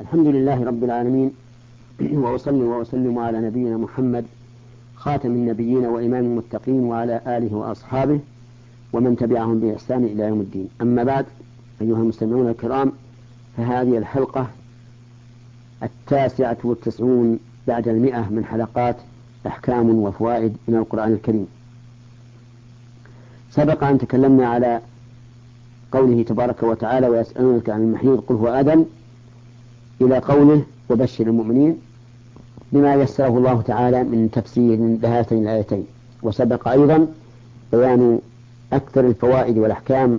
الحمد لله رب العالمين. وأصلي وأسلم على نبينا محمد خاتم النبيين وإمام المتقين وعلى آله وأصحابه ومن تبعهم بإحسان إلى يوم الدين. أما بعد أيها المستمعون الكرام فهذه الحلقة التاسعة والتسعون بعد المئة من حلقات أحكام وفوائد من القرآن الكريم. سبق أن تكلمنا على قوله تبارك وتعالى ويسألونك عن المحيط قل هو أذن إلى قوله وبشر المؤمنين بما يسره الله تعالى من تفسير لهاتين الآيتين. وسبق أيضا بيان أكثر الفوائد والأحكام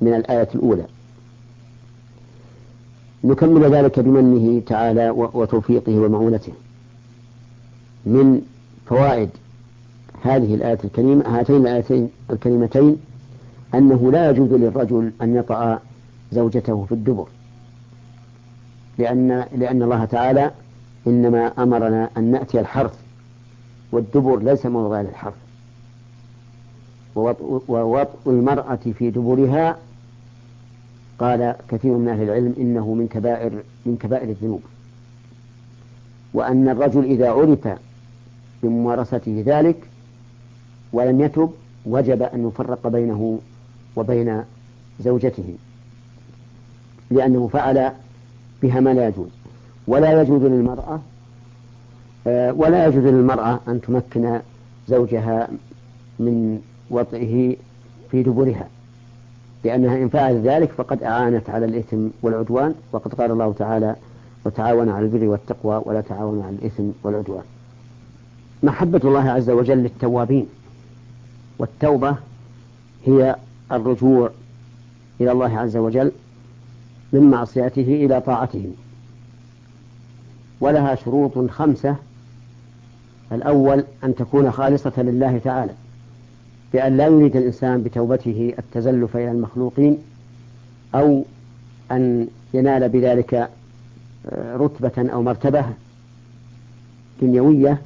من الآية الأولى. نكمل ذلك بمنه تعالى وتوفيقه ومعونته. من فوائد هذه الآية الكريمة هاتين الآيتين الكريمتين أنه لا يجوز للرجل أن يطأ زوجته في الدبر. لأن لأن الله تعالى إنما أمرنا أن نأتي الحرث والدبر ليس موضع للحرث ووطء المرأة في دبرها قال كثير من أهل العلم إنه من كبائر من كبائر الذنوب. وأن الرجل إذا عرف بممارسته ذلك ولم يتب وجب أن يفرق بينه وبين زوجته لأنه فعل بها ما لا يجوز. ولا يجوز للمرأة آه، ولا يجوز للمرأة أن تمكن زوجها من وطئه في دبرها لأنها إن فعلت ذلك فقد أعانت على الإثم والعدوان وقد قال الله تعالى وتعاون على البر والتقوى ولا تعاون على الإثم والعدوان محبة الله عز وجل للتوابين والتوبة هي الرجوع إلى الله عز وجل من معصيته إلى طاعته. ولها شروط خمسة. الأول أن تكون خالصة لله تعالى بأن لا يريد الإنسان بتوبته التزلف إلى المخلوقين أو أن ينال بذلك آه، رتبة أو مرتبة دنيوية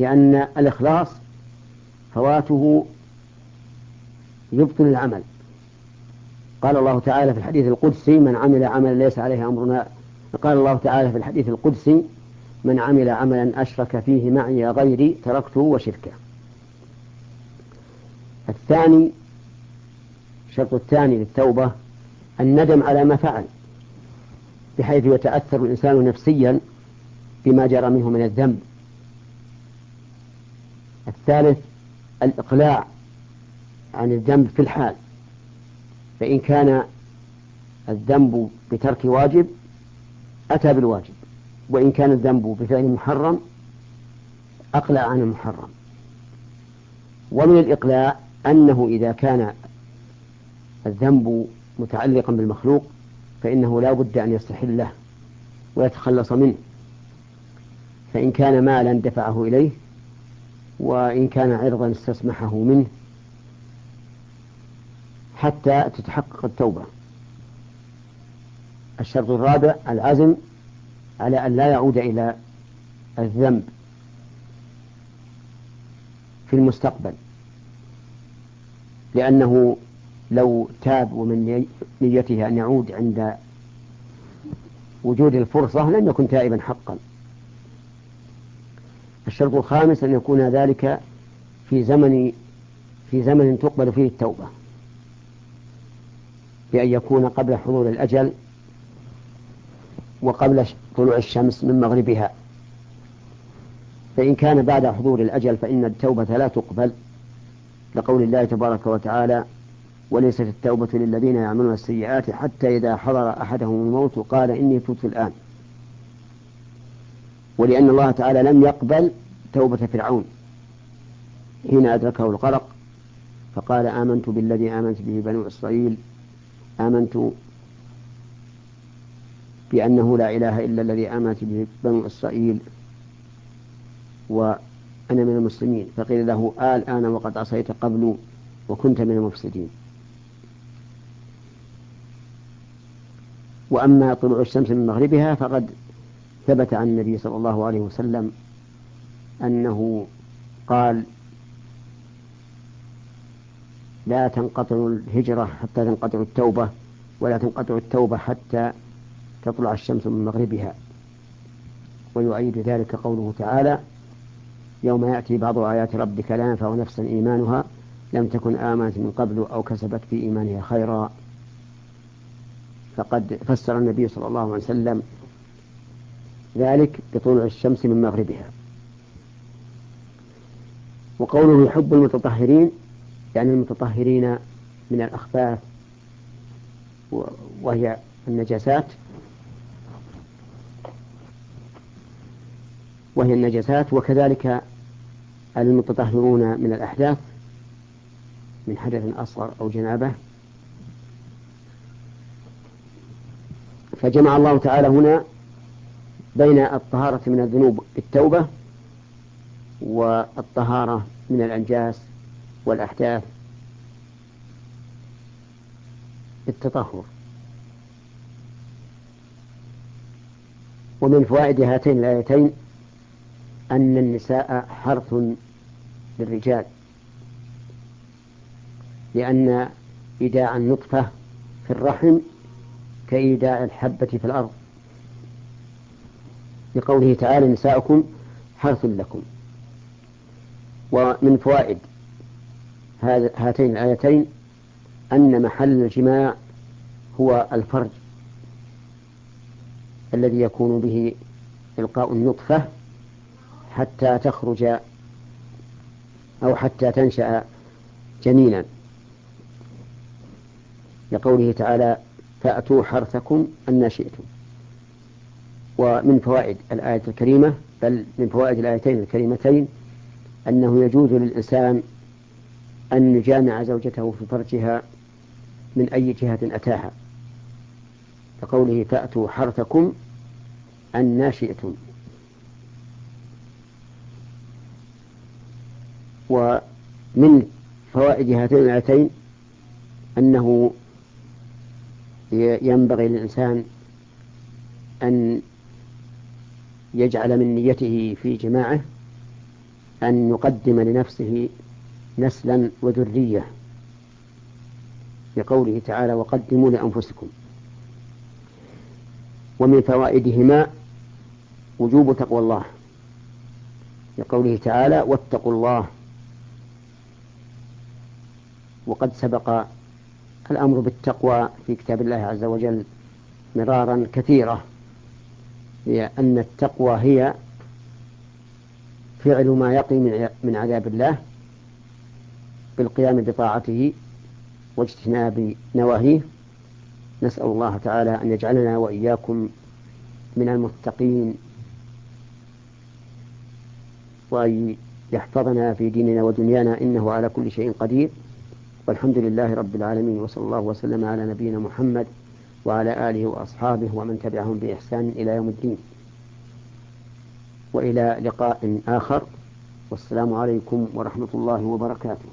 لأن الإخلاص فواته يبطل العمل. قال الله تعالى في الحديث القدسي من عمل عملا ليس عليه أمرنا. قال الله تعالى في الحديث القدسي من عمل عملا أشرك فيه معي غيري تركته وشركه. الثاني الشرط الثاني للتوبة الندم على ما فعل بحيث يتأثر الإنسان نفسيا بما جرى منه من الذنب. الثالث الإقلاع عن الذنب في الحال. فإن كان الذنب بترك واجب أتى بالواجب. وإن كان الذنب بفعل محرم أقلع عن المحرم. ومن الإقلاع أنه إذا كان الذنب متعلقا بالمخلوق فإنه لا بد أن يستحله ويتخلص منه. فإن كان مالا دفعه إليه وإن كان عرضا استسمحه منه حتى تتحقق التوبة. الشرط الرابع العزم على أن لا يعود إلى الذنب في المستقبل. لأنه لو تاب ومن نيته أن يعود عند وجود الفرصة لن يكن تائبا حقا. الشرط الخامس أن يكون ذلك في زمن في زمن تقبل فيه التوبة. بأن يكون قبل حضور الأجل وقبل طلوع الشمس من مغربها. فإن كان بعد حضور الأجل فإن التوبة لا تقبل. لقول الله تبارك وتعالى وليست التوبة للذين يعملون السيئات حتى إذا حضر أحدهم الموت قال إني تبت الآن ولأن الله تعالى لم يقبل توبة فرعون. حين أدركه الغرق فقال آمنت بالذي آمنت به بنو إسرائيل آمنت بأنه لا إله إلا الذي آمنت به بنو إسرائيل وأنا من المسلمين فقيل له آل آن وقد عصيت قبل وكنت من المفسدين. وأما طلوع الشمس من مغربها فقد ثبت عن النبي صلى الله عليه وسلم أنه قال لا تنقطع الهجرة حتى تنقطع التوبة ولا تنقطع التوبة حتى تطلع الشمس من مغربها. ويؤيد ذلك قوله تعالى يوم يأتي بعض آيات ربك لا ينفع نفسا إيمانها لم تكن آمنت من قبل أو كسبت في إيمانها خيرا. فقد فسر النبي صلى الله عليه وسلم ذلك بطلوع الشمس من مغربها. وقوله يحب المتطهرين يعني المتطهرين من الأخباث وهي النجاسات. وهي النجاسات وكذلك المتطهرون من الأحداث من حدث أصغر أو جنابة. فجمع الله تعالى هنا بين الطهارة من الذنوب بالتوبة والطهارة من الأنجاس والأحداث بالتطهر. ومن فوائد هاتين الآيتين أن النساء حرث للرجال لأن إيداع النطفة في الرحم كإيداع الحبة في الأرض. لقوله تعالى نساؤكم حرث لكم. ومن فوائد هاتين الآيتين أن محل الجماع هو الفرج الذي يكون به إلقاء النطفة حتى تخرج أو حتى تنشأ جنينا. لقوله تعالى فأتوا حرثكم أن شئتم. ومن فوائد الآية الكريمة بل من فوائد الآيتين الكريمتين أنه يجوز للإنسان أن يجامع زوجته في فرجها من أي جهة أتاها. كقوله فأتوا حرثكم أن شئتم ومن فوائد هاتين الآيتين أنه ينبغي للإنسان أن يجعل من نيته في جماعة أن يقدم لنفسه نسلا وذرية لقوله تعالى وقدموا لأنفسكم. ومن فوائدهما وجوب تقوى الله لقوله تعالى واتقوا الله وقد سبق الأمر بالتقوى في كتاب الله عز وجل مرارا كثيرة لأن التقوى هي فعل ما يقي من عذاب الله بالقيام بطاعته واجتناب نواهيه نسأل الله تعالى أن يجعلنا وإياكم من المتقين وأن يحفظنا في ديننا ودنيانا إنه على كل شيء قدير. والحمد لله رب العالمين وصلى الله وسلم على نبينا محمد وعلى آله وأصحابه ومن تبعهم بإحسان إلى يوم الدين. وإلى لقاء آخر. والسلام عليكم ورحمة الله وبركاته.